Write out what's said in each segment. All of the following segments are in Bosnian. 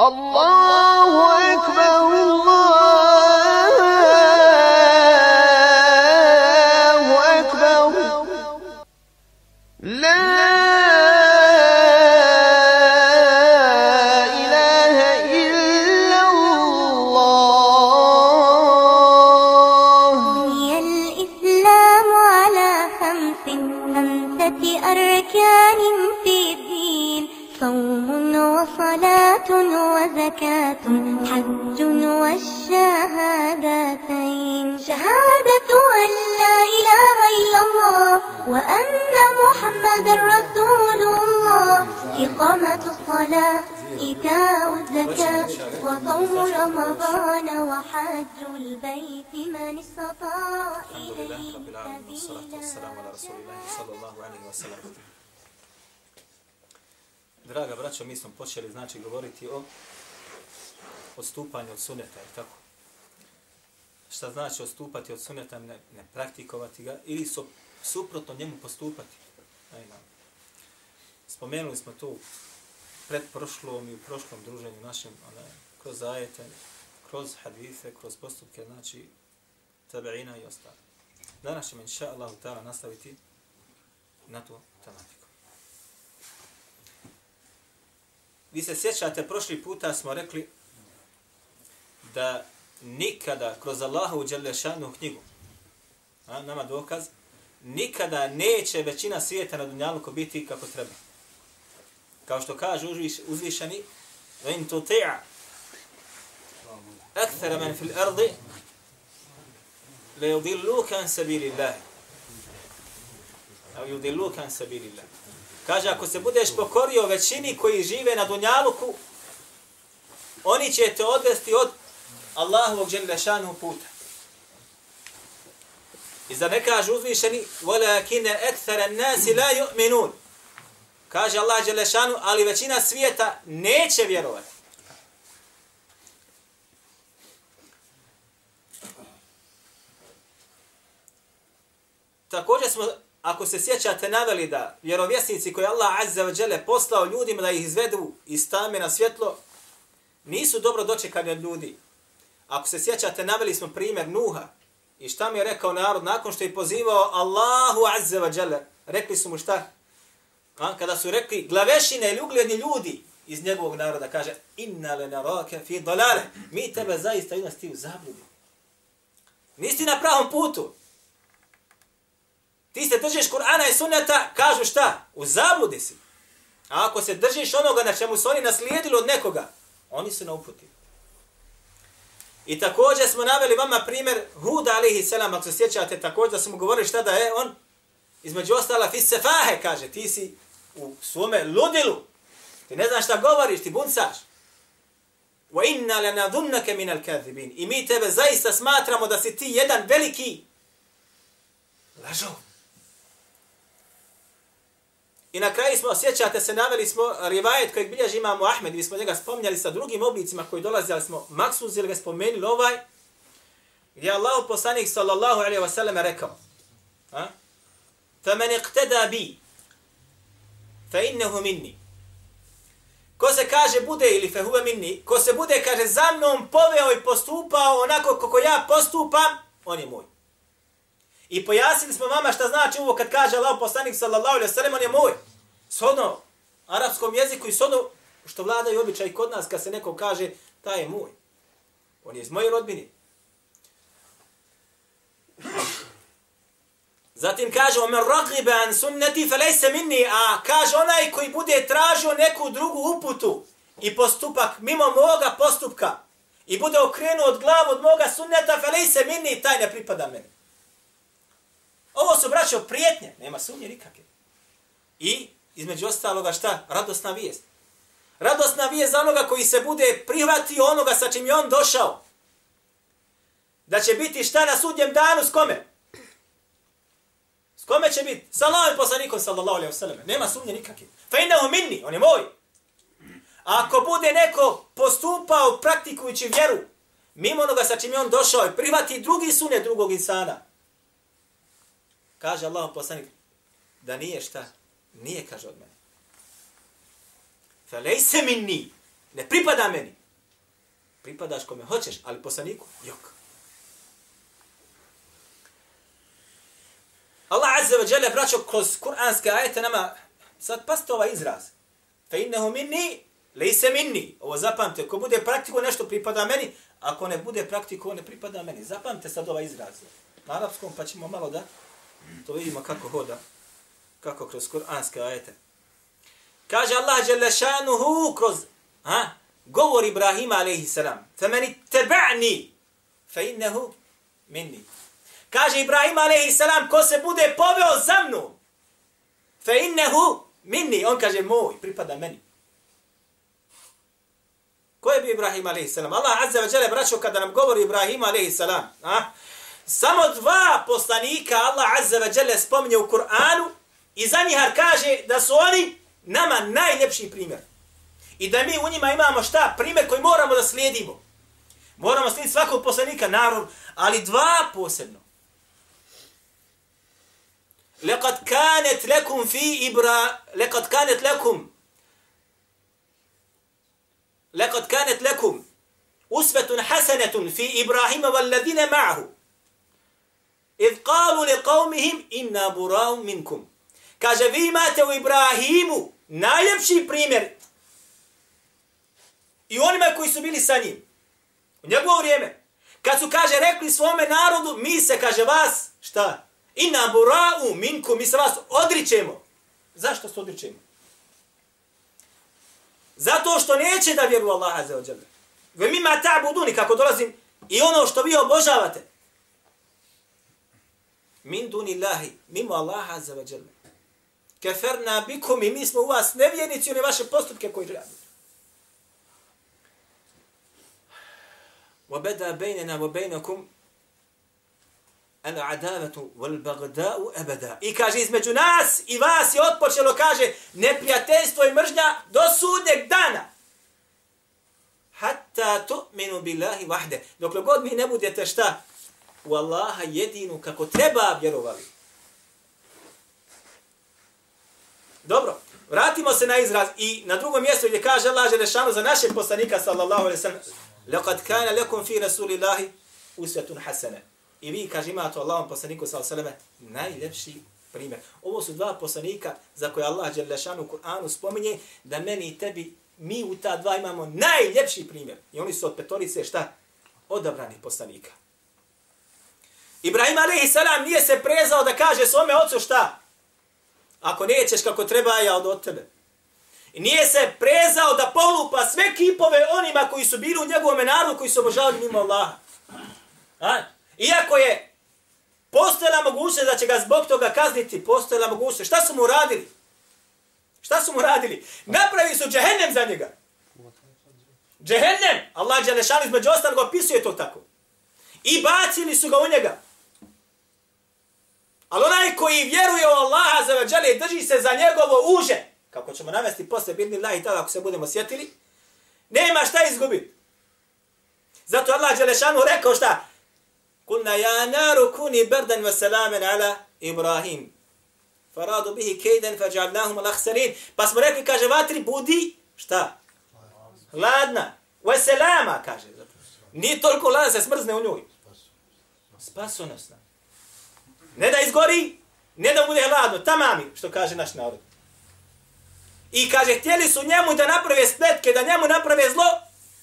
الله وزكاة حج والشهادتين شهادة أن لا إله إلا الله وأن محمد رسول الله إقامة الصلاة إيتاء الزكاة وصوم رمضان وحج البيت من استطاع إليه سبيلا. Draga braćo, mi smo počeli znači govoriti o odstupanje od suneta, je tako? Šta znači odstupati od suneta, ne, ne praktikovati ga ili su, suprotno njemu postupati? Ajma. Spomenuli smo to pred prošlom i u prošlom druženju našem, ona, kroz ajete, kroz hadise, kroz postupke, znači tabeina i ostalo. Danas ćemo, inša Allah, nastaviti na tu tematiku. Vi se sjećate, prošli puta smo rekli da nikada kroz Allahu Đalešanu knjigu, a, nama dokaz, nikada neće većina svijeta na Dunjaluku biti kako treba. Kao što kaže uzviš, uzvišeni, وَإِن تُطِعَ أَكْثَرَ مَنْ فِي الْأَرْضِ لَيُضِلُّكَ عَنْ سَبِيلِ اللَّهِ أو يُضِلُّكَ عَنْ سَبِيلِ اللَّهِ Kaže, ako se budeš pokorio većini koji žive na Dunjaluku, oni će te odvesti od Allahovog dželešanu puta. I za ne kaže uzvišeni, وَلَكِنَ أَكْثَرَ النَّاسِ لَا يُؤْمِنُونَ Kaže Allah dželešanu, ali većina svijeta neće vjerovati. Također smo, ako se sjećate, naveli da vjerovjesnici koji Allah azza wa džele poslao ljudima da ih izvedu iz tame na svjetlo, nisu dobro dočekani od ljudi. Ako se sjećate, naveli smo primjer Nuha. I šta mi je rekao narod nakon što je pozivao Allahu azza wa Jalla? Rekli su mu šta? A, kada su rekli glavešine ili ugledni ljudi iz njegovog naroda, kaže inna le narake fi dolale. Mi tebe zaista ima ti u zabludi. Nisi na pravom putu. Ti se držiš Kur'ana i sunneta, kažu šta? U zabludi si. A ako se držiš onoga na čemu su oni naslijedili od nekoga, oni su na uputi. I također smo naveli vama primjer Huda alihi selam, ako se sjećate također da smo govorili šta da je on, između ostala fi sefahe, kaže, ti si u svome ludilu, ti ne znaš šta govoriš, ti buncaš. Wa inna lanadhunnaka min al-kadhibin. I mi tebe zaista smatramo da si ti jedan veliki lažov. I na kraju smo, sjećate se, naveli smo rivajet kojeg bilježi imamo Ahmed, mi smo njega spomnjali sa drugim oblicima koji dolazi, ali smo maksuzili ga spomenuli ovaj, gdje Allah poslanik sallallahu alaihi wa sallam rekao, a? فَمَنِ اقْتَدَى بِي فَإِنَّهُ مِنِّي Ko se kaže bude ili fehuve minni, ko se bude, kaže, za mnom poveo i postupao onako kako ja postupam, on je moj. I pojasnili smo vama šta znači ovo kad kaže Allah poslanik sallallahu alaihi sallam, on je moj. Sodno arapskom jeziku i sodno što vladaju običaj kod nas kad se neko kaže, taj je moj. On je iz moje rodbine. Zatim kaže, omen ragibe an sunneti felejse minni, a kaže onaj koji bude tražio neku drugu uputu i postupak mimo moga postupka i bude okrenuo od glavu od moga sunneta felejse minni, taj ne pripada meni. Ovo su, braćo, prijetnje, nema sumnje nikakve. I, između ostaloga, šta? Radosna vijest. Radosna vijest za onoga koji se bude prihvatio onoga sa čim je on došao. Da će biti šta na sudnjem danu s kome? S kome će biti? Sa Allahom poslanikom, sallallahu alaihi wa. Nema sumnje nikakve. Fa innahu minni, on je moj. A ako bude neko postupao praktikujući vjeru, mimo onoga sa čim je on došao i prihvati drugi sunet drugog insana, kaže Allah poslanik, da nije šta, nije kaže od mene. Fa lejse minni, Ne pripada meni. Pripadaš kome hoćeš, ali poslaniku, jok. Allah Azza wa Jalla braćo kroz kuranske ajete nama, sad pasite ovaj izraz. Fa innehu minni, lejse minni. Ovo zapamte, ko bude praktiko nešto pripada meni, ako ne bude praktiko ne pripada meni. Zapamte sad ovaj izraz. Na arapskom pa ćemo malo da to vidimo kako hoda, kako kroz kuranske ajete. Kaže Allah Jalla šanuhu kroz ha, govor Ibrahima alaihi salam. Faman meni teba'ni, fa innehu minni. Kaže Ibrahim selam, ko se bude poveo za mnom, fe innehu minni, on kaže moj, pripada meni. Ko je bio Ibrahim a.s.? Allah azza wa jale braćo kada nam govori Ibrahim a.s. A? Samo dva poslanika Allah azza wa jale spominje u Kur'anu i za njih kaže da su oni nama najljepši primjer. I da mi u njima imamo šta? Primjer koji moramo da slijedimo. Moramo slijediti svakog poslanika, narod, ali dva posebno. لقد كانت لكم في إبرا لقد كانت لكم لقد كانت لكم أسوة حسنة في إبراهيم والذين معه Ith qalu li qavmihim inna burau minkum. Kaže, vi imate u Ibrahimu najljepši primjer i onima koji su bili sa njim. U njegovo vrijeme. Kad su, kaže, rekli svome narodu, mi se, kaže, vas, šta? Inna burau minkum, mi se vas odričemo. Zašto se odričemo? Zato što neće da vjeru Allaha wa Jalla. Ve mi ma kako dolazim, i ono što vi obožavate, Min duni Allahi, mimo Allah azza wa jalla. Keferna bikum i mi smo u vas nevjernici one vaše postupke koji radite. وبدا بيننا وبينكم al adavatu wal bagda'u abada. I kaže između nas i vas je otpočelo kaže neprijateljstvo i mržnja do sudnjeg dana. Hatta tu'minu billahi wahde. Dok god mi ne budete šta u Allaha jedinu kako treba vjerovali. Dobro, vratimo se na izraz i na drugom mjestu gdje kaže Allah Želešanu za našeg poslanika sallallahu alaihi sallam لقد كان لكم في رسول الله أسوة حسنة I vi, kaže, imate Allahom poslaniku sa osaleme najljepši primjer. Ovo su dva poslanika za koje Allah Đerlešanu u Kur'anu spominje da meni i tebi, mi u ta dva imamo najljepši primjer. I oni su od petorice šta? Odabrani poslanika. Ibrahim a.s. nije se prezao da kaže svome ocu šta? Ako nećeš kako treba, ja od, od tebe. I nije se prezao da polupa sve kipove onima koji su bili u njegovom narodu, koji su obožavali mimo Allaha. A? Iako je postojala mogućnost da će ga zbog toga kazniti, postojala mogućnost. Šta su mu radili? Šta su mu radili? Napravi su džehennem za njega. Džehennem! Allah Đelešan između ostalog opisuje to tako. I bacili su ga u njega. Ali onaj koji vjeruje u Allaha za veđale i drži se za njegovo uže, kako ćemo navesti posle bilni lah i tada ako se budemo sjetili, nema šta izgubiti. Zato Allah Đelešanu rekao šta? Kulna ja naru kuni berdan wa salamen ala Ibrahim. Faradu bihi kejden fa džavnahum lakserin. Pa smo rekli, kaže, vatri budi, šta? Ladna. Wa salama, kaže. Nije toliko ladna se smrzne u njoj. Spasonosna. Ne da izgori, ne da bude hladno. Tamami, što kaže naš narod. I kaže, htjeli su njemu da naprave spletke, da njemu naprave zlo,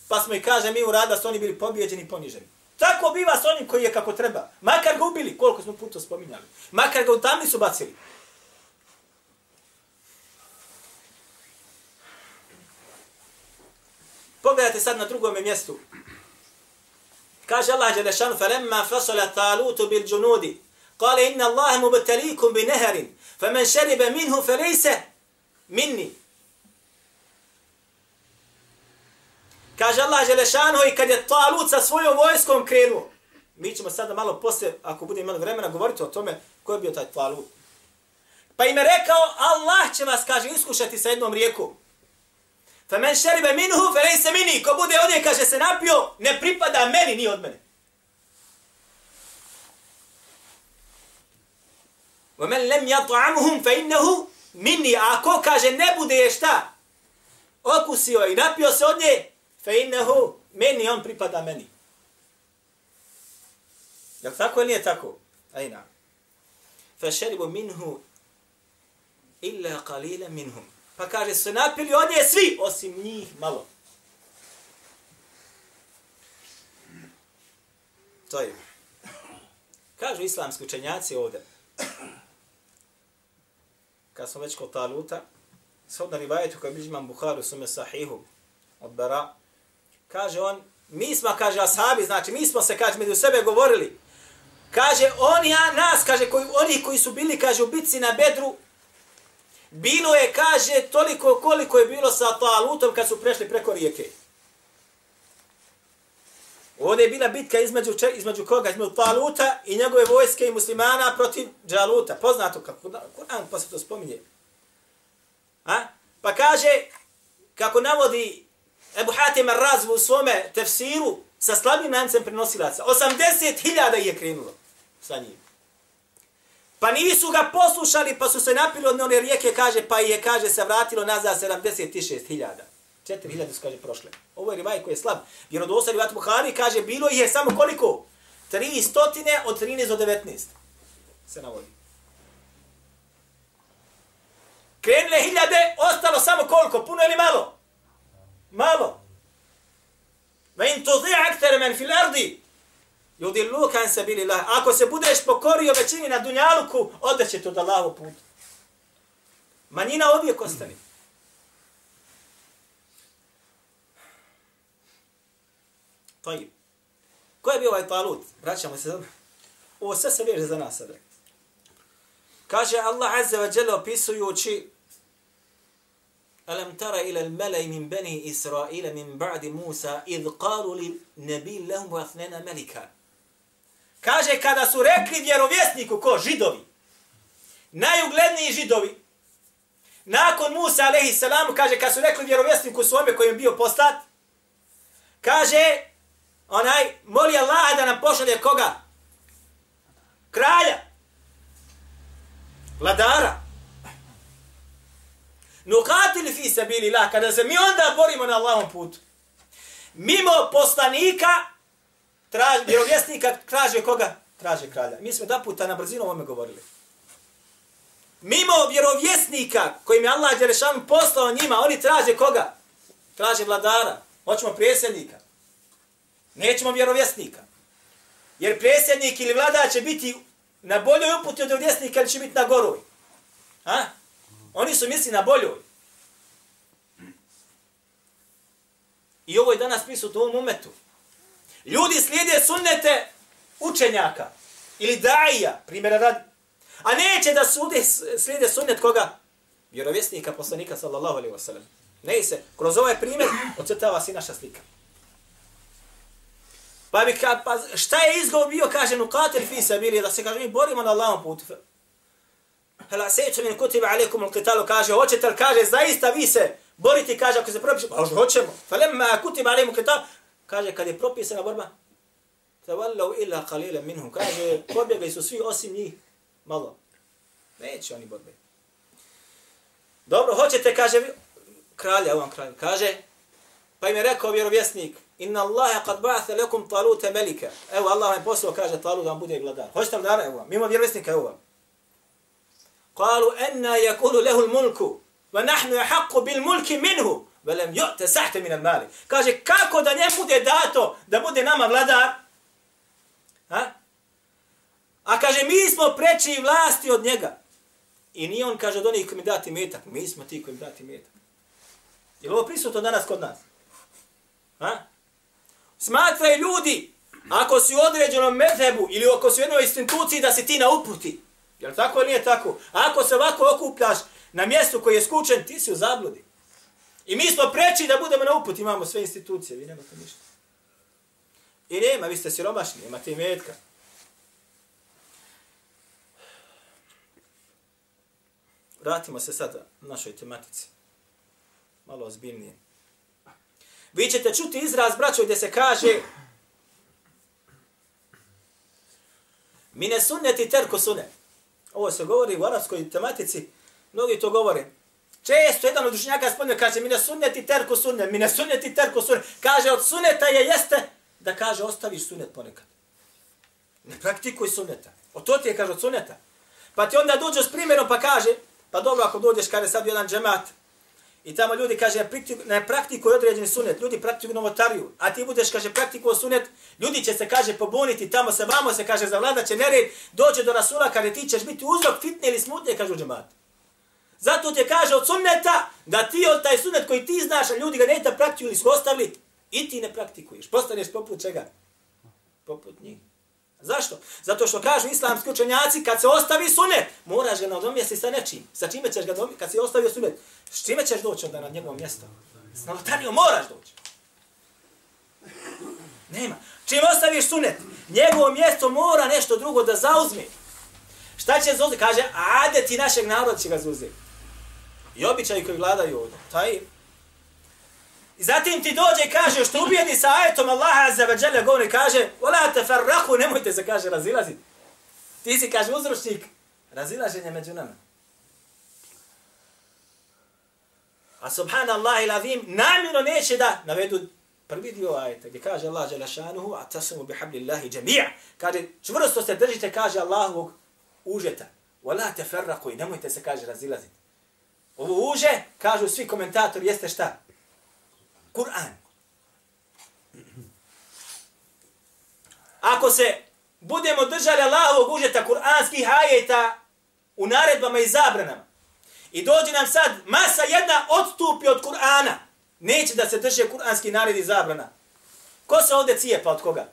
pa smo i kaže, mi u rada su oni bili pobjeđeni i poniženi. Tako biva s onim koji je kako treba. Makar ga ubili, koliko smo puta spominjali. Makar ga u tamni su bacili. Pogledajte sad na drugom mjestu. Kaže Allah Đelešanu, فَلَمَّا فَصَلَ تَالُوتُ بِالْجُنُودِ قال إن الله مبتليكم بنهر فمن شرب منه فليس مني Kaže Allah Želešano i kad je Talut sa svojom vojskom krenuo. Mi ćemo sada malo poslije, ako bude imali vremena, govoriti o tome ko je bio taj Talut. Pa im je rekao, Allah će vas, kaže, iskušati sa jednom rijekom. Fa men šeribe minhu, fe se mini. Ko bude ovdje, kaže, se napio, ne pripada meni, ni od mene. Wa men lem yat'amuhum fa innahu minni. A ko kaže ne bude je šta? okusio i napio se od nje, fe innehu, meni on pripada meni. Jel tako ili nije tako? Ajna. Fe šeribu minhu illa qalila minhum. Pa kaže, su napili od nje svi, osim njih malo. To je. Kažu islamski učenjaci ovdje, kad smo već kod taluta, shodno rivajetu koji biđi imam Bukharu sume sahihu od Bara, kaže on, mi smo, kaže ashabi, znači mi smo se, kaže, među sebe govorili, kaže, oni, ja, nas, kaže, koji, oni koji su bili, kaže, u bitci na Bedru, bilo je, kaže, toliko koliko je bilo sa talutom kad su prešli preko rijeke. Ovdje je bila bitka između, između koga? Između Taluta i njegove vojske i muslimana protiv Džaluta. Poznato kako Kur'an posle to spominje. A? Pa kaže, kako navodi Ebu Hatim Ar-Razvu u svome tefsiru sa slabim lancem prenosilaca. 80.000 je krenulo sa njim. Pa nisu ga poslušali, pa su se napili od one rijeke, kaže, pa je, kaže, se vratilo nazad 76.000. 4000 su, kaže, prošle. Ovo je rivaj koji je slab. Vjerodosta rivaj Buhari kaže, bilo je samo koliko? 300 od 13 do 19. Se navodi. Krenule hiljade, ostalo samo koliko? Puno ili malo? Malo. Va in to zi akter men fil ardi. Ljudi lukan se bili lah. Ako se budeš pokorio većini na dunjaluku, odeće to da lavo put. Manjina uvijek ostani. Tajib. Ko je bio ovaj talut? Vraćamo se. Ovo sve se veže za nas sada. Kaže Allah Azza wa Jalla opisujući Alam tara ila al-mala'i min bani Israila min ba'di Musa id qalu li nabi lahum wa athnana malika. Kaže kada su rekli vjerovjesniku ko židovi. Najugledniji židovi. Nakon Musa alejhi salam kaže kad su rekli vjerovjesniku svome kojem bio postat. Kaže onaj, moli Allaha da nam pošalje koga? Kralja. Vladara. Nukatil fi sabili lah, kada se mi onda borimo na Allahom putu. Mimo poslanika, traž, vjerovjesnika, traže koga? Traže kralja. Mi smo da puta na brzinu ovome govorili. Mimo vjerovjesnika kojim je Allah Đerešan poslao njima, oni traže koga? Traže vladara. Hoćemo prijesednika. Nećemo vjerovjesnika. Jer predsjednik ili vlada će biti na boljoj uputi od vjerovjesnika ili će biti na goroj. Ha? Oni su misli na boljoj. I ovo je danas prisutno u ovom umetu. Ljudi slijede sunnete učenjaka ili daija, primjera radi. A neće da sude, slijede sunnet koga? Vjerovjesnika, poslanika, sallallahu alaihi wasallam. Ne se, kroz ovaj primjer ocrtava si naša slika. Pa bi ka, pa šta je izgovor bio, kaže, nukatel fi sabili, da se kaže, mi borimo na Allahom putu. Hala seću min kutiba alaikum al qitalu, kaže, hoćete li, kaže, zaista vi se boriti, kaže, ako se propiše, pa hoćemo. Falemma kutiba alaikum qital, kaže, kad je propisana borba, tavallav illa qalilan minhum, kaže, pobjegli su svi osim njih, malo. Neće oni borbe. Dobro, hoćete, kaže, kralja, ovom kralju, kaže, pa im je rekao vjerovjesnik, Inna Allahe kad ba'atha lekum talute melika. Evo Allah vam poslao kaže talut da vam bude vladar. Hoćete vladara? Evo vam. Mimo vjerovjesnika evo vam. Kalu enna yakulu lehu l-mulku. Va nahnu je haqqu bil mulki minhu. Velem ju'te sahte min al-mali. Kaže kako da njemu bude dato da bude nama vladar? Ha? A kaže mi smo preći vlasti od njega. I nije on kaže od onih koji mi dati metak. Mi smo ti koji mi dati metak. Je li ovo prisutno danas kod nas? Ha? Smatraju ljudi, ako si u određenom medhebu ili ako si u jednoj instituciji da si ti na uputi. Jel tako ili nije tako? Ako se ovako okupljaš na mjestu koji je skučen, ti si u zabludi. I mi smo preči da budemo na uputi, imamo sve institucije, vi nemate ništa. I nema, vi ste siromašni, imate i metka. Vratimo se sada našoj tematici. Malo ozbiljnije. Vi ćete čuti izraz, braćo, gdje se kaže Mine sunneti terko sunne. Ovo se govori u arapskoj tematici. Mnogi to govore. Često jedan od učenjaka spomne, kaže mine sunneti terku sunnet, mine sunneti terku sunnet. Kaže od sunneta je jeste da kaže ostaviš sunnet ponekad. Ne praktikuj sunneta. O to ti je kaže od sunneta. Pa ti onda dođeš s primjerom pa kaže, pa dobro ako dođeš kaže sad jedan džemat i tamo ljudi kaže ne praktikuj određeni sunnet, ljudi praktikuju novotariju, a ti budeš kaže praktikuo sunnet, ljudi će se kaže pobuniti, tamo se vamo se kaže zavladat će nered, dođe do Rasula kaže ti ćeš biti uzrok fitne ili smutne kaže u džematu. Zato te kaže od sunneta da ti od taj sunnet koji ti znaš, a ljudi ga ne da praktikuju ili su ostavili, i ti ne praktikuješ. Postaneš poput čega? Poput njih. Zašto? Zato što kažu islamski učenjaci, kad se ostavi sunnet, moraš ga nadomjesti sa nečim. Sa čime ćeš ga nadomjesti? Kad si ostavio sunnet, s čime ćeš doći onda na njegovo mjesto? S novotarijom moraš doći. Nema. Čim ostaviš sunnet, njegovo mjesto mora nešto drugo da zauzme. Šta će zauzeti? Kaže, adeti našeg naroda će ga zauzeti. I običaj koji vladaju ovdje. Taj I zatim ti dođe i kaže, što ubijeni sa ajetom Allaha za veđele govori, kaže, vola te farrahu, nemojte se, kaže, razilaziti. Ti si, kaže, uzročnik razilaženja među nama. A subhanallah il azim, namjerno neće da navedu prvi dio ajeta, gdje kaže Allah želešanuhu, a tasamu bi hablillahi džemija. Kaže, čvrsto se držite, kaže Allahovog užeta. Vola te farrahu, i nemojte se, kaže, razilaziti. Ovo uže, kažu svi komentatori, jeste šta? Kur'an. Ako se budemo držali Allahovog užeta kur'anskih ajeta u naredbama i zabranama i dođe nam sad masa jedna odstupi od Kur'ana, neće da se drže kur'anski naredi i zabrana. Ko se ovdje cijepa od koga?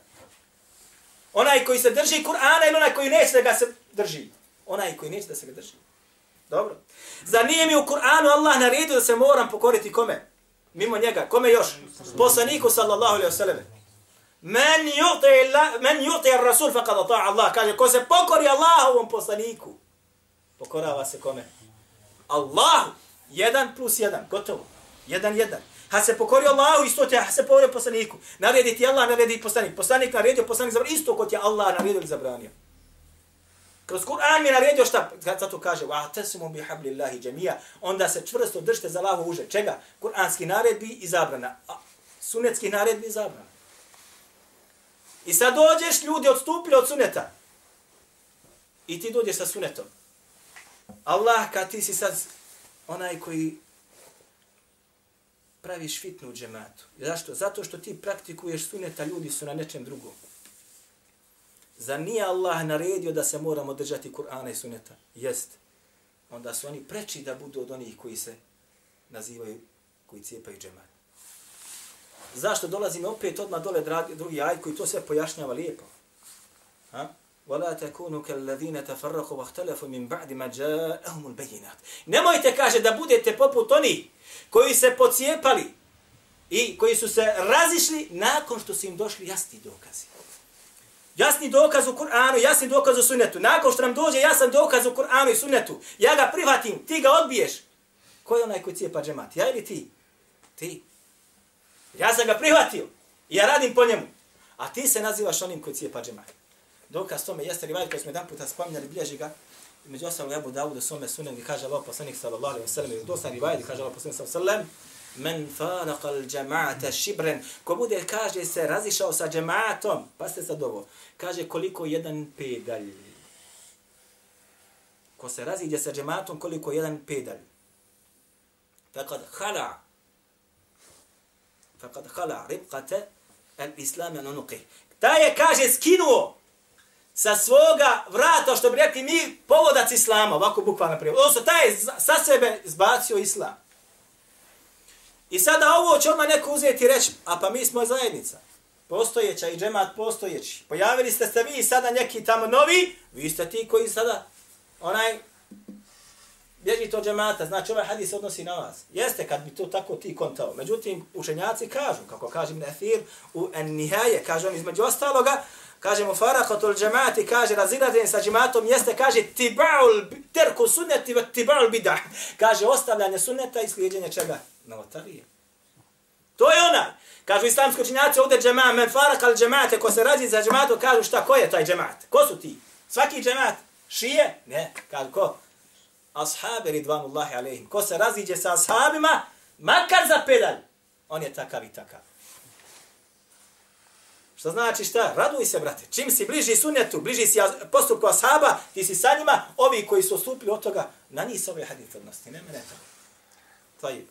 Onaj koji se drži Kur'ana ili onaj koji neće da ga se drži? Onaj koji neće da se ga drži. Dobro. Zar nije mi u Kur'anu Allah naredio da se moram pokoriti kome? Mimo njega. Kome još? Poslaniku sallallahu alaihi wasallam. Men yuti men yuti ar-rasul faqad ata'a Allah. Kaže ko se pokori Allahovom poslaniku. Pokorava se kome? Allahu. Jedan plus jedan. Gotovo. Jedan, jedan. Ha se pokorio Allahu, isto te, ha se pokori poslaniku. Naredi ti Allah, naredi poslanik. Poslanik naredio, poslanik zabranio. Isto kot je Allah naredio ili zabranio. Kroz Kur'an mi naredio šta? Zato kaže, wa tasimu bi hablillahi. Onda se čvrsto držite za lavo uže. Čega? Kur'anski naredbi i zabrana. A sunetski naredbi i zabrana. I sad dođeš, ljudi odstupili od suneta. I ti dođeš sa sunetom. Allah, kad ti si sad onaj koji praviš fitnu u džematu. Zašto? Zato što ti praktikuješ suneta, ljudi su na nečem drugom. Za nije Allah naredio da se moramo držati Kur'ana i Sunneta? Jest. Onda su oni preči da budu od onih koji se nazivaju, koji cijepaju džemat. Zašto dolazi mi opet odmah dole dragi, drugi aj koji to sve pojašnjava lijepo? Ha? وَلَا تَكُونُوا كَالَّذِينَ تَفَرَّقُوا وَاخْتَلَفُوا مِنْ بَعْدِ مَا جَاءَهُمُ الْبَيِّنَاتِ Nemojte, kaže, da budete poput oni koji se pocijepali i koji su se razišli nakon što su im došli jasni dokazi. Jasni dokaz u Kur'anu, jasni dokaz u sunnetu. Nakon što nam dođe jasan dokaz u Kur'anu i sunnetu, ja ga prihvatim, ti ga odbiješ. Ko je onaj koji cijepa džemat? Ja ili ti? Ti. Ja sam ga prihvatio. I ja radim po njemu. A ti se nazivaš onim koji cijepa džemat. Dokaz tome jeste rivajit koji smo jedan puta spominjali, bilježi ga. Među ostalog Ebu Dawud u svome gdje kaže Allah poslanik sallallahu alaihi wa sallam. I dosta rivajit kaže Allah poslanik sallallahu alaihi wa sallam men faraqa al-jama'ata shibran ko bude kaže se razišao sa džemaatom pa se sad ovo. Kaže koliko jedan pedalj. Ko se raziđe sa džemaatom koliko jedan pedalj. Faqad khala. Faqad khala ribqata al-islam an ta je kaže skinuo sa svoga vrata što bi rekli mi povodac islama. Ovako bukvalno prijevod odnosno taj je sa sebe zbacio islam. I sada ovo će odmah neko uzeti i reći, a pa mi smo zajednica. Postojeća i džemat postojeći. Pojavili ste se vi i sada neki tamo novi, vi ste ti koji sada, onaj, bježi to džemata, znači ovaj hadis odnosi na vas. Jeste kad bi to tako ti kontao. Međutim, učenjaci kažu, kako kažem Nefir, u Nihaje, kaže on između ostaloga, kaže mu farakotul džemati, kaže razilađenje sa džematom, jeste, kaže tibaul, terku sunneti, tibaul bidah. Kaže ostavljanje sunneta i slijedjenje čega? Novotarije. To je ona. Kažu islamski učinjaci ovdje džema, men farak al džemate, ko se razi za džematu, kažu šta, ko je taj džemat? Ko su ti? Svaki džemat? Šije? Ne, kažu ko? ashabi ridvanullahi alehim. Ko se raziđe sa ashabima, makar za pedalj, on je takav i takav. Što znači šta? Raduj se, brate. Čim si bliži sunnetu, bliži si postupku ashaba, ti si sa njima, ovi koji su stupili od toga, na njih se ovaj ove hadite odnosti. Ne mene to. To je.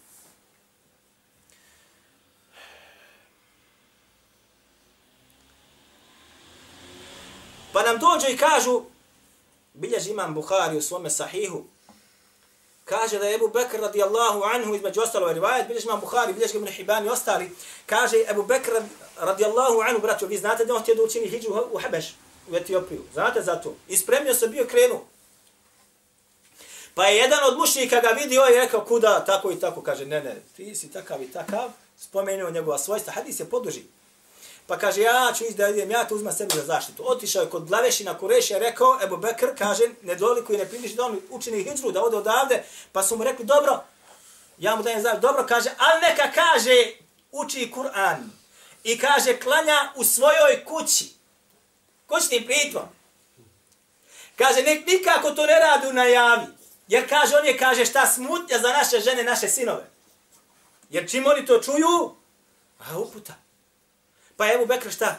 Pa nam dođu i kažu, bilježi imam Bukhari u svome sahihu, kaže da je Ebu Bekr radijallahu anhu između ostalo rivajet, bilježi imam Bukhari, bilježi Ibn Hibani i ostali, kaže Ebu Bekr radijallahu anhu, braćo, vi znate da on htio da učini hijđu u Hebeš, u Etiopiju. Znate za to? Ispremio se bio krenuo. Pa je jedan od mušnika ga vidio i rekao kuda, tako i tako, kaže, ne, ne, ti si takav i takav, spomenuo njegova svojstva, hadis je poduži. Pa kaže, ja ću ići da idem, ja to uzmem sebi za zaštitu. Otišao je kod glavešina Kurešija, rekao, Ebu Bekr, kaže, ne doliku i ne primiš da on učini hijđru, da ode odavde. Pa su mu rekli, dobro, ja mu dajem zaštitu, dobro, kaže, ali neka kaže, uči Kur'an. I kaže, klanja u svojoj kući. Kućni pritvom. Kaže, nek nikako to ne radi u najavi. Jer kaže, on je, kaže, šta smutnja za naše žene, naše sinove. Jer čim oni to čuju, a uputa. Pa je Ebu Bekr šta?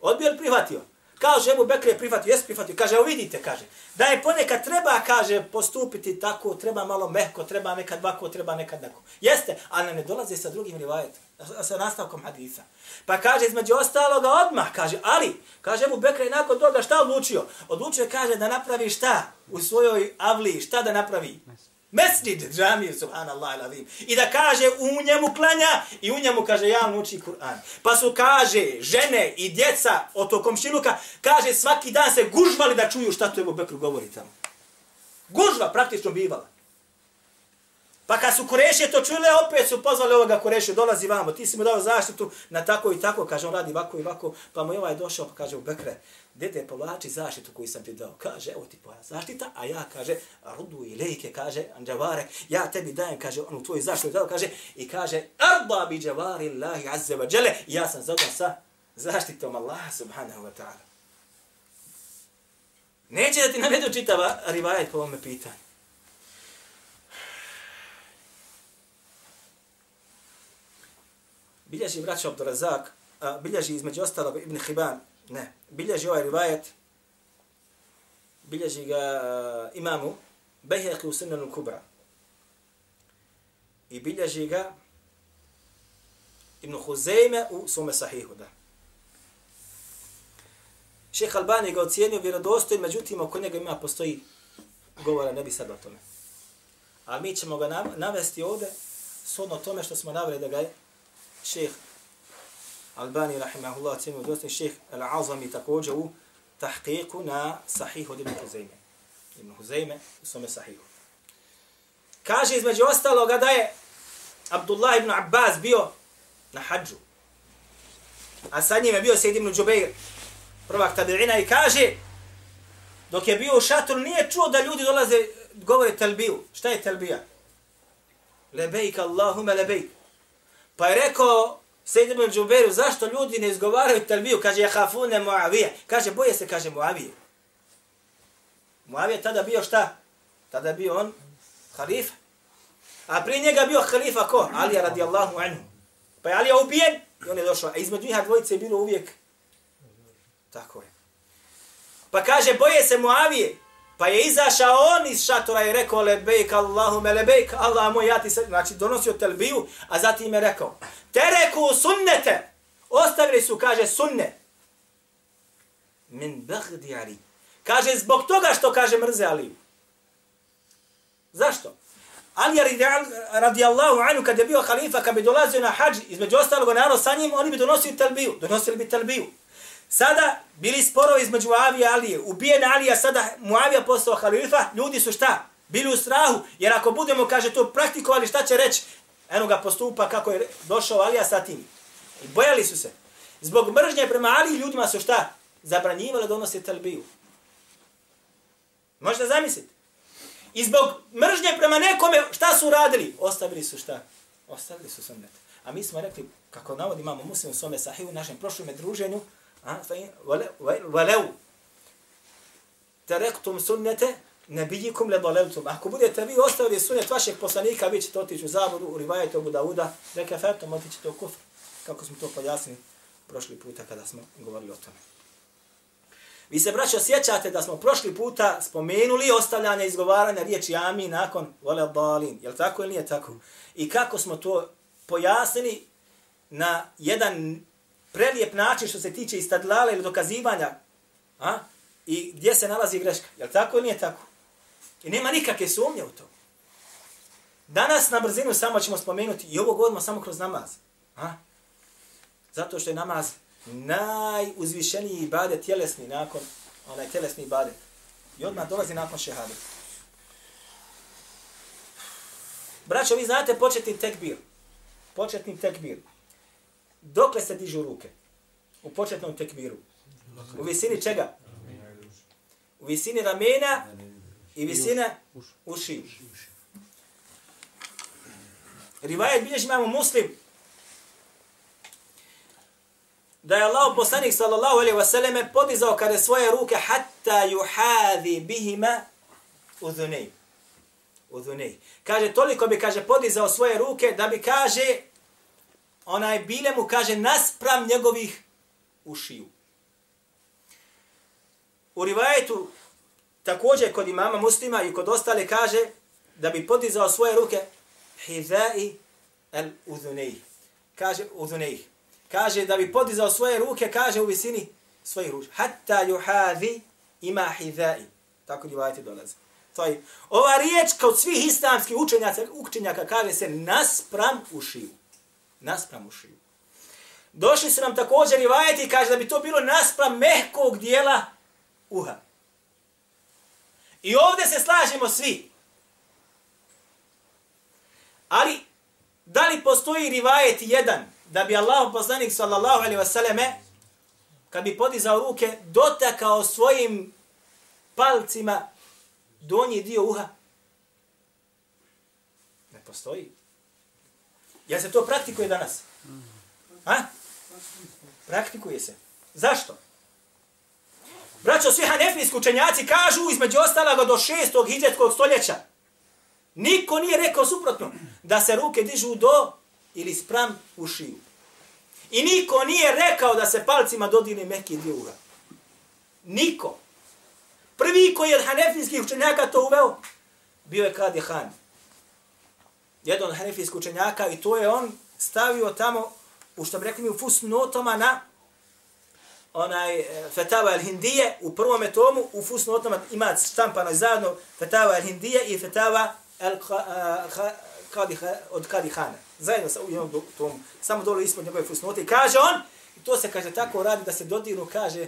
Odbio ili prihvatio? Kaže Ebu Bekr je prihvatio, jes prihvatio. Kaže, evo vidite, kaže. Da je ponekad treba, kaže, postupiti tako, treba malo mehko, treba nekad ovako, treba nekad tako. Jeste, ali ne dolaze sa drugim rivajetom, sa nastavkom hadisa. Pa kaže, između ostaloga odmah, kaže, ali, kaže Ebu Bekr je nakon toga šta odlučio? Odlučio kaže da napravi šta u svojoj avli, šta da napravi? Mesnid džamiju, subhanallah ilavim. I da kaže u njemu klanja i u njemu kaže ja uči Kur'an. Pa su kaže žene i djeca od tog komšiluka, kaže svaki dan se gužvali da čuju šta to Ebu Bekru govori tamo. Gužva praktično bivala. Pa kad su Kurešije to čule, opet su pozvali ovoga Kurešije, dolazi vamo, ti si mu dao zaštitu na tako i tako, kaže on radi ovako i ovako, pa mu je ovaj došao, pa kaže u Bekre, dede povlači zaštitu koju sam ti dao. Kaže, evo ti tvoja zaštita, a ja, kaže, rudu i lejke, kaže, anđavare, ja tebi dajem, kaže, onu tvoju zaštitu dao, kaže, i kaže, arba bi džavari Allahi azze wa džele, ja sam zadan sa zaštitom Allaha subhanahu wa ta'ala. Neće da ti navedu čitava rivajet po ovome pitanju. Bilježi braća Abdurazak, bilježi između ostalog Ibn Hiban, ne, bilježi ovaj rivajet, bilježi ga uh, imamu Bejheqi u Sunnanu Kubra. I bilježi ga Ibn Huzeyme u svome sahihu, da. Šeha Albani ga ocijenio vjerodostoj, međutim, oko njega ima postoji govora, ne bi sad o tome. A mi ćemo ga navesti ovde, shodno tome što smo naveli da ga je šeha Albani rahimahullah cijenu dosta šejh Al-Azami također u tahqiqu na sahih od Ibn Huzeyme. Ibn Huzeyme u svome sahihu. Kaže između ostaloga da je Abdullah ibn Abbas bio na hađu. A sa njim je bio Sejid ibn Džubeir, prvak tabi'ina i kaže dok je bio u šatoru nije čuo da ljudi dolaze govore telbiju. Šta je telbija? Lebejk Allahume lebejk. Pa je rekao Sejid ibn Džuberu, zašto ljudi ne izgovaraju talbiju? Kaže, jahafune Muavije. Kaže, boje se, kaže Muavije. Muavije tada bio šta? Tada bio on halifa. A prije njega bio halifa ko? Alija radijallahu anhu. Pa je Alija ubijen i on je došao. A između njih dvojice je bilo uvijek. Tako je. Pa kaže, boje se Muavije. Pa je izašao on iz šatora i rekao, lebejk Allahume lebejk, Allah moj, ja ti se, znači donosio telbiju, a zatim je rekao, tereku sunnete, ostavili su, kaže, sunne, min bagdi Ali. Kaže, zbog toga što kaže mrze Ali. Zašto? Ali radijallahu anhu, kad je bio halifa, kad bi dolazio na hađ, između ostalog narod ono sa njim, oni bi donosili telbiju, donosili bi telbiju. Sada bili sporovi između Muavija i Alije. Ubijen Alija, sada Muavija postao halifa. Ljudi su šta? Bili u strahu. Jer ako budemo, kaže, to praktikovali, šta će reći? Eno ga postupa kako je došao Alija sa tim. I bojali su se. Zbog mržnje prema Aliji ljudima su šta? Zabranjivali da donose talbiju. Možete zamisliti? I zbog mržnje prema nekome, šta su radili? Ostavili su šta? Ostavili su sunnet. A mi smo rekli, kako navod imamo muslim u svome sahiju, u našem prošlom druženju, Velev terektum sunnete nebijikum le doleltum. Ako budete vi ostavili sunnet vašeg poslanika, vi ćete otići u zavodu, u rivajete u Budauda, reke fetom, otići u kufr. Kako smo to pojasnili prošli puta kada smo govorili o tome. Vi se, braćo, sjećate da smo prošli puta spomenuli ostavljanje izgovaranja riječi Ami nakon vole balin. Je li tako ili nije tako? I kako smo to pojasnili na jedan prelijep način što se tiče istadlala ili dokazivanja a? i gdje se nalazi greška. Je li tako ili nije tako? I nema nikakve sumnje u to. Danas na brzinu samo ćemo spomenuti i ovo govorimo samo kroz namaz. A? Zato što je namaz najuzvišeniji ibadet tjelesni nakon onaj tjelesni ibadet. I odmah dolazi nakon šehade. Braćo, vi znate početni tekbir. Početni tekbir. Dokle se dižu ruke? U početnom tekbiru. U visini čega? U visini ramena i visina uši. Rivajet bilježi imamo muslim da je Allah poslanik sallallahu alaihi wa sallame podizao kada svoje ruke hatta yuhadi bihima udhunej. Udhunej. Kaže, toliko bi, kaže, podizao svoje ruke da bi, kaže, onaj bile mu, kaže, naspram njegovih ušiju. U rivajetu, također kod imama muslima i kod ostale, kaže, da bi podizao svoje ruke hizai al uzunej. Kaže, uzunej. kaže da bi podizao svoje ruke, kaže u visini svojih ruč. Hatta yuhadi ima hizai. Tako rivajeti dolaze. To je, ova riječ kod svih islamskih učenjaka, učenjaka kaže se naspram ušiju. Naspram ušiju. Došli su nam također i vajeti kaže da bi to bilo naspram mehkog dijela uha. I ovdje se slažemo svi. Ali, da li postoji rivajet jedan da bi Allah poslanik sallallahu alaihi wasallame kad bi podizao ruke dotakao svojim palcima donji dio uha? Ne postoji. Ja se to praktikuje danas? Ha? Praktikuje se. Zašto? Braćo, svi hanefijski učenjaci kažu između ostaloga do šestog hidžetskog stoljeća. Niko nije rekao suprotno da se ruke dižu do ili spram ušiju. I niko nije rekao da se palcima dodine meki dio ura. Niko. Prvi koji je od hanefijskih učenjaka to uveo, bio je Kadi Han. Jedan od hanefijskih učenjaka i to je on stavio tamo, u što bi rekli mi, u fus notama na onaj e, Fetava al-Hindije, u prvom tomu, u fus notama ima štampano zajedno Fetava al-Hindije i Fetava al-Kadi od Kadi Hana zajedno sa jednom tom, samo dole ispod njegove fusnote. I kaže on, i to se kaže tako radi da se dodiru, kaže,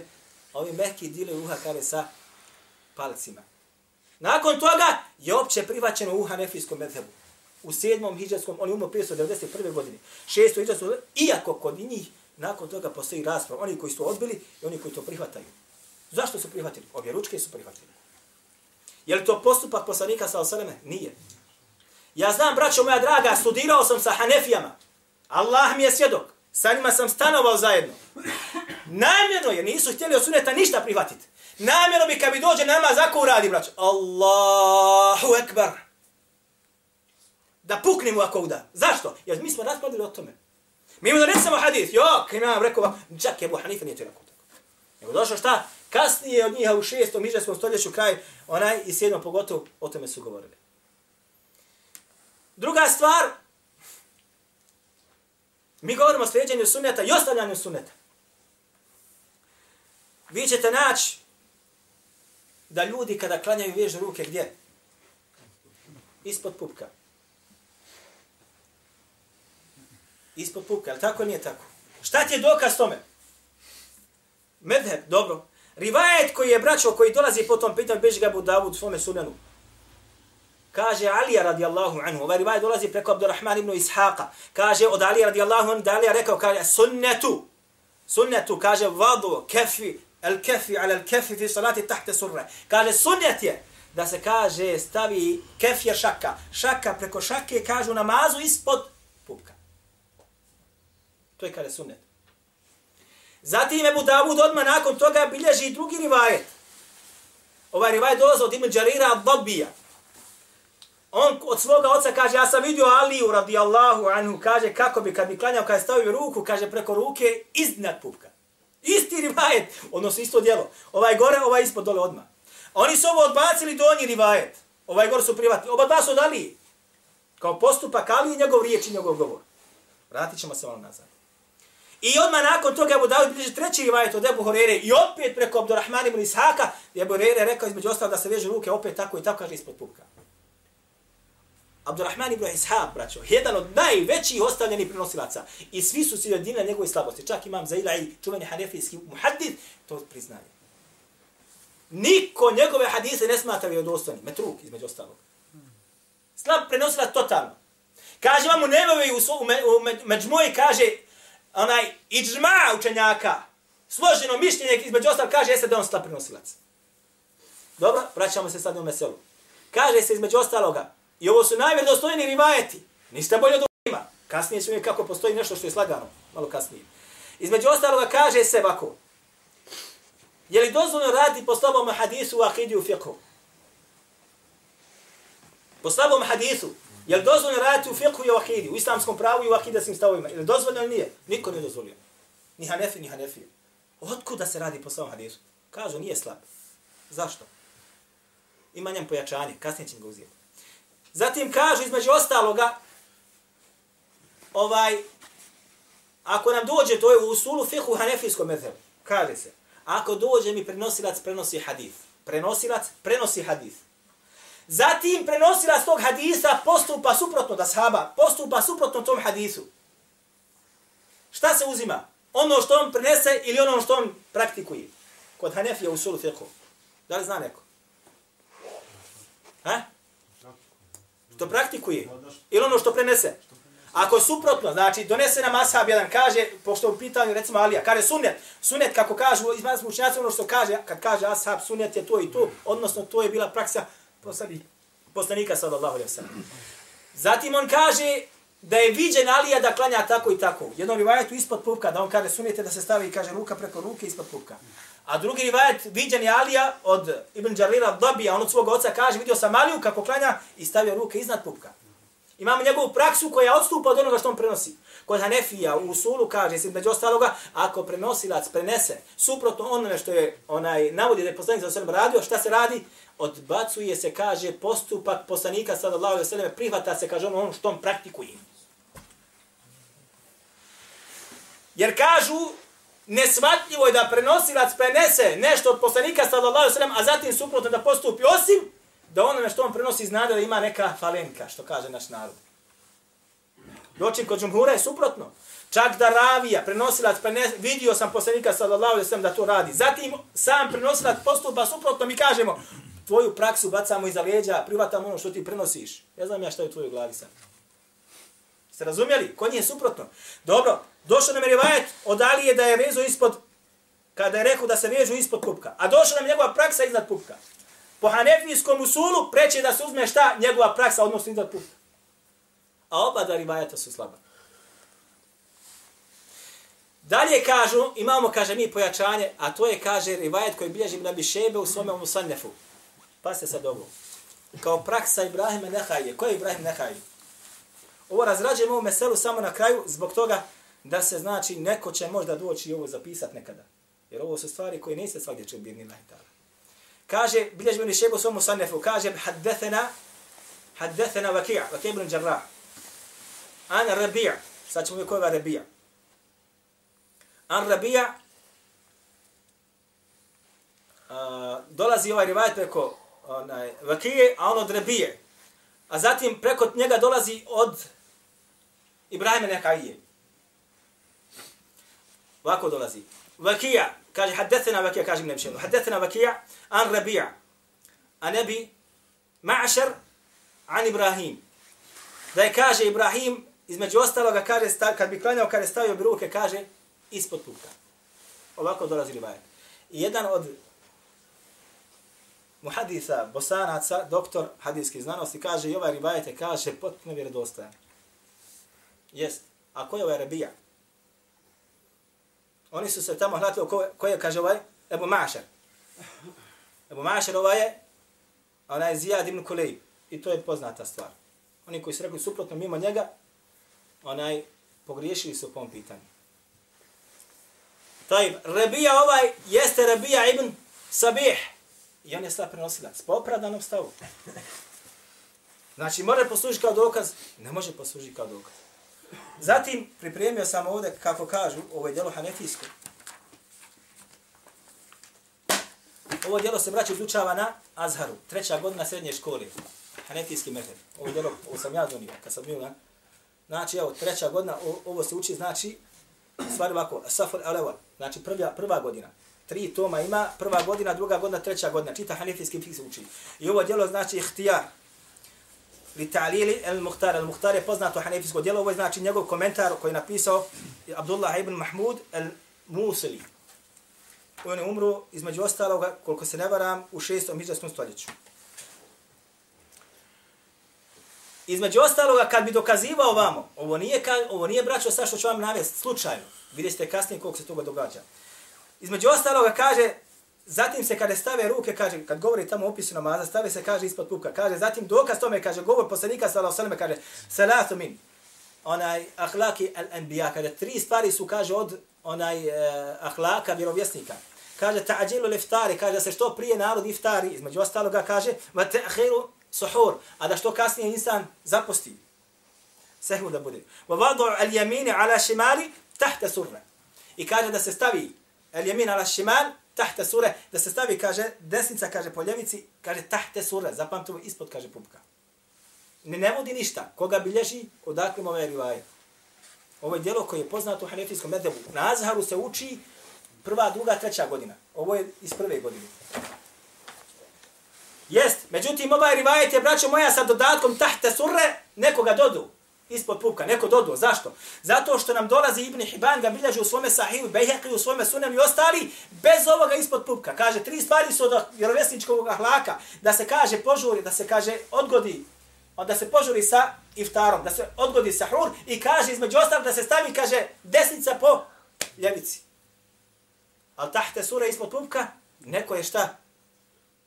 ovi mehki dile uha kare sa palcima. Nakon toga je opće privaćeno u hanefijskom medhebu. U sedmom hijđarskom, on je umro 591. godine. Šesto hijđarskom, iako kod njih, nakon toga postoji rasprav. Oni koji su odbili i oni koji to prihvataju. Zašto su prihvatili? Obje ručke su prihvatili. Je li to postupak poslanika sa osaleme? Nije. Ja znam, braćo moja draga, studirao sam sa Hanefijama. Allah mi je svjedok. Sa njima sam stanovao zajedno. Namjerno je, nisu htjeli od suneta ništa prihvatiti. Namjerno bi kad bi dođe nama zako uradi, braćo. Allahu ekbar. Da puknemo ako uda. Zašto? Jer mi smo raspravili o tome. Mi mu ne hadith. Jo, kaj nam rekao, čak je Abu Hanifa nije to rekao tako. Nego došlo šta? Kasnije od njiha u šestom, iđarskom stoljeću kraj, onaj i sedmom pogotovo, o tome su govorili. Druga stvar, mi govorimo o sljeđenju sunneta i ostavljanju sunneta. Vi ćete naći da ljudi kada klanjaju vežu ruke gdje? Ispod pupka. Ispod pupka, ali tako nije tako? Šta ti je dokaz tome? Medheb, dobro. Rivajet koji je braćo, koji dolazi po tom pitanju, beži ga Budavud svome sunanu kaže Ali radijallahu anhu, ovaj rivajet dolazi preko Abdurrahman ibn Ishaqa, kaže od Ali radijallahu anhu, da Alija rekao, kaže sunnetu, sunnetu, kaže vadu, kefi, el kefi, ala el kefi fi salati tahte surre. Kaže sunnet je da se kaže stavi kefir šaka, šaka preko šake, kažu namazu ispod. To je kada sunnet. Zatim Ebu Davud odmah nakon toga bilježi drugi rivajet. Ovaj rivaj dolazi od Ibn Đarira al-Dabija. On od svoga oca kaže, ja sam vidio Aliju radijallahu anhu, kaže, kako bi kad bi klanjao, kad je stavio ruku, kaže, preko ruke, iznad pupka. Isti rivajet, odnosno isto djelo. Ovaj gore, ovaj ispod dole odmah. Oni su ovo odbacili donji rivajet. Ovaj gore su privatni. Oba dva su od Alije. Kao postupak Ali i njegov riječ i njegov govor. Vratit ćemo se malo nazad. I odmah nakon toga Abu Dawud bliže treći rivajet od Ebu Horere i opet preko Abdurrahmana ibn Ishaka, gdje Ebu Horere rekao između ostalo da se veže ruke opet tako i tako kaže ispod pupka. Abdurrahman ibn Ishaq, braćo, jedan od najvećih ostavljenih prenosilaca. I svi su si jedini na njegove slabosti. Čak imam Zaila i čuveni hanefijski muhaddid, to priznaje. Niko njegove hadise ne smatra vjerodostojni. Metruk, između ostalog. Slab prenosila totalno. Kaže vam u Nevevi u, u, u, u Međmoji, kaže, onaj iđma učenjaka, složeno mišljenje između ostalog, kaže, jeste da on slab prenosilac. Dobro, vraćamo se sad u meselu. Kaže se između ostaloga, I ovo su najvjerodostojni rivajeti. ništa bolje od ima. Kasnije ćemo kako postoji nešto što je slagano. Malo kasnije. Između ostaloga kaže se ovako. Je li dozvoljno raditi po slabom hadisu u akidi u fiqhu? Po slabom hadisu. Je li dozvoljeno raditi u fiqhu i u akidi? U islamskom pravu i u akidaskim stavovima? Je li dozvoljeno ili nije? Niko ne dozvolio. Ni hanefi, ni hanefi. da se radi po svom hadisu? Kažu, nije slab. Zašto? Ima njem pojačanje. Kasnije ćemo ga uzeti. Zatim kažu, između ostaloga, ovaj, ako nam dođe, to je u usulu fiqhu hanefijskom medhebu, kaže se, ako dođe mi prenosilac, prenosi hadith. Prenosilac, prenosi hadith. Zatim prenosilac tog hadisa postupa suprotno da sahaba, postupa suprotno tom hadisu. Šta se uzima? Ono što on prenese ili ono što on praktikuje? Kod Hanefija u usulu fiqhu. Da li zna neko? Ha? Što praktikuje. Ili ono što prenese. Ako je suprotno, znači donese nam ashab jedan, kaže, pošto u pitanju recimo Alija, kaže sunet, sunet kako kažu, izmah učenjaci ono što kaže, kad kaže ashab, sunet je to i to, odnosno to je bila praksa poslanika sallallahu alaihi wasallam. Zatim on kaže da je viđen Alija da klanja tako i tako. Jednom rivajetu ispod pupka, da on kaže sunete da se stavi i kaže ruka preko ruke ispod pupka. A drugi rivajet viđen je Alija od Ibn Đarira Dabija, on od svog oca kaže, vidio sam Aliju kako klanja i stavio ruke iznad pupka. Imamo njegovu praksu koja odstupa od onoga što on prenosi. Kod Hanefija u Usulu kaže se među ostaloga, ako prenosilac prenese suprotno onome što je onaj navodi da je poslanik za sve radio, šta se radi? Odbacuje se, kaže, postupak poslanika sallallahu alejhi ve selleme prihvata se, kaže ono što on praktikuje. Jer kažu, nesvatljivo je da prenosilac prenese nešto od poslanika sallallahu alejhi ve sellem, a zatim suprotno da postupi osim da onome što on prenosi znade da ima neka falenka, što kaže naš narod. Doći kod džumhura je suprotno. Čak da ravija, prenosilac, prenese, vidio sam poslanika sallallahu alejhi ve sellem da to radi. Zatim sam prenosilac postupa suprotno, mi kažemo, tvoju praksu bacamo iza leđa, privatamo ono što ti prenosiš. Ja znam ja šta je u tvojoj glavi sad. Ste razumjeli? Ko nije suprotno? Dobro, došao nam je rivajet od Alije da je vezo ispod, kada je rekao da se vežu ispod pupka. A došao nam njegova praksa iznad pupka. Po hanefijskom usulu preće da se uzme šta njegova praksa odnosno izad pupka. A oba da rivajata su slaba. Dalje kažu, imamo, kaže mi, pojačanje, a to je, kaže, rivajet koji bilježi na Bišebe u svome Musannefu. Pa se sad ovo. Kao praksa Ibrahima Nehaje. Ko je Ibrahim Nehaje? Ovo razrađujemo ovu meselu samo na kraju zbog toga da se znači neko će možda doći i ovo zapisat nekada. Jer ovo su stvari koje niste svakdje će birni najtala. Kaže, bilježi meni šebu svomu sanefu, kaže, haddethena, haddethena vakija, vakija ibn Đarrah. An Rabija, sad ćemo mi koga Rabija. An Rabija, uh, dolazi ovaj rivajet preko onaj, vakije, a on od Rabije. A zatim preko njega dolazi od Ibrahima Nekaije. Ovako dolazi. Vakija, kaže, haddethena Vakija, kaže Ibn nebšenu. Haddethena Vakija, an Rabija, a nebi Ma'ašar, an Ibrahim. Da je kaže Ibrahim, između ostaloga, kaže, kad bi klanjao, kad je stavio bi ruke, kaže, ispod puka. Ovako dolazi rivajet. I jedan od muhadisa, bosanaca, doktor hadijskih znanosti, kaže, i ovaj rivajet je, kaže, potpuno vjerodostojan. Jest. A ko je ovaj rabija? Oni su se tamo hlatili, ko, ko je, kaže ovaj, Ebu Mašar. Ebu Mašer ovaj je, ona je Zijad ibn Kulejb. I to je poznata stvar. Oni koji su rekli suprotno mimo njega, onaj, pogriješili su po ovom pitanju. Taj Rebija ovaj jeste Rebija ibn Sabih. I on je slab prenosilac. Po opravdanom stavu. Znači, može poslužiti kao dokaz? Ne može poslužiti kao dokaz. Zatim, pripremio sam ovdje, kako kažu, ovo je djelo Hanefijsko. Ovo djelo se braće izučava na Azharu, treća godina srednje škole. Hanefijski metod. Ovo djelo, ovo sam ja donio, kad sam bio na... Znači, evo, treća godina, ovo se uči, znači, stvari ovako, Safar Alewa, znači prva, prva godina. Tri toma ima, prva godina, druga godina, treća godina. Čita hanefijski fiks uči. I ovo djelo znači ihtijar. Li ta'lili el muhtar. El muhtar je poznato hanefijsko djelo. Ovo je znači njegov komentar koji je napisao Abdullah ibn Mahmud el Musili. On je umro između ostaloga, koliko se ne varam, u šestom hijđarskom stoljeću. Između ostaloga, kad bi dokazivao vamo, ovo nije, ka, ovo nije braćo sa što ću vam navesti, slučajno. Vidjet ćete kasnije koliko se toga događa. Između ostaloga kaže, zatim se kada stave ruke, kaže, kad govori tamo opisu namaza, stave se, kaže, ispod pupka. Kaže, zatim dokaz tome, kaže, govor poslanika, sallahu sallam, kaže, salatu min, onaj, ahlaki al-anbiya, kaže, tri stvari su, kaže, od onaj, eh, ahlaka vjerovjesnika. Kaže, ta'ađilu liftari, kaže, da se što prije narod iftari, između ostaloga, kaže, va te'ahiru suhur, a da što kasnije insan zaposti. Sehur da bude. Va vadu al-jamini ala šimali, tahta surra. I kaže da se stavi al-jamin ala šimal, tahta sure, da se stavi, kaže, desnica, kaže, po ljevici, kaže, tahta sure, zapamtimo, ispod, kaže, pupka. Ne ne vodi ništa. Koga bilježi, odakle mu ovaj rivaje. Ovo je djelo koje je poznato u hanefijskom medebu. Na Azharu se uči prva, druga, treća godina. Ovo je iz prve godine. Jest, međutim, ovaj rivajet je, braćo moja, sa dodatkom tahta surre, nekoga dodu ispod pupka, neko doduo. Zašto? Zato što nam dolazi Ibn Hibban, ga bilježi u svome sahiju, Bejheqi u svome sunem i ostali, bez ovoga ispod pupka. Kaže, tri stvari su od vjerovjesničkog ahlaka, da se kaže požuri, da se kaže odgodi, da se požuri sa iftarom, da se odgodi sa hrur i kaže između ostalog da se stavi, kaže, desnica po ljevici. Al tahte sura ispod pupka, neko je šta?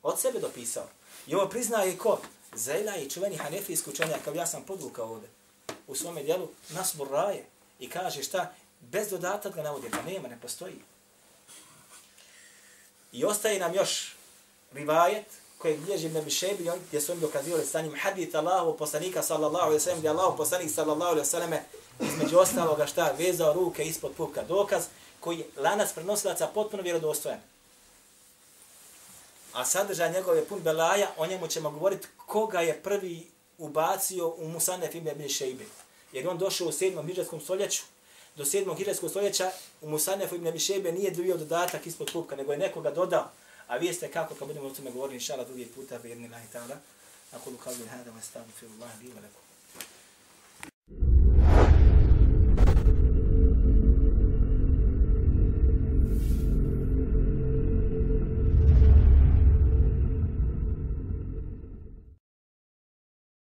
Od sebe dopisao. I ovo priznaje ko? Zajla i čuveni hanefijski učenjak, kao ja sam podvukao ovdje u svome dijelu nasbur raje i kaže šta, bez dodatak ga navodi, pa nema, ne postoji. I ostaje nam još rivajet koji bilježi Ibn Bišebi, gdje su oni dokazivali sa njim hadith Allahu poslanika sallallahu alaihi sallam, gdje Allahu poslanik sallallahu alaihi sallam između ostaloga šta, vezao ruke ispod pupka. Dokaz koji je lanac prenosilaca potpuno vjerodostojan. A sadržaj njegove pun belaja, o njemu ćemo govoriti koga je prvi ubacio u Musanef ibn Abi Šejbe. Jer on došao u 7. hiđarskom stoljeću, do 7. hiđarskog stoljeća u Musanefu ibn Abi Šejbe nije dobio dodatak ispod klupka, nego je nekoga dodao. A vi ste kako, kad budemo o tome govorili, inšala drugi puta, vjerni lahi ta'ala. Ako lu هذا hada, الله لي fi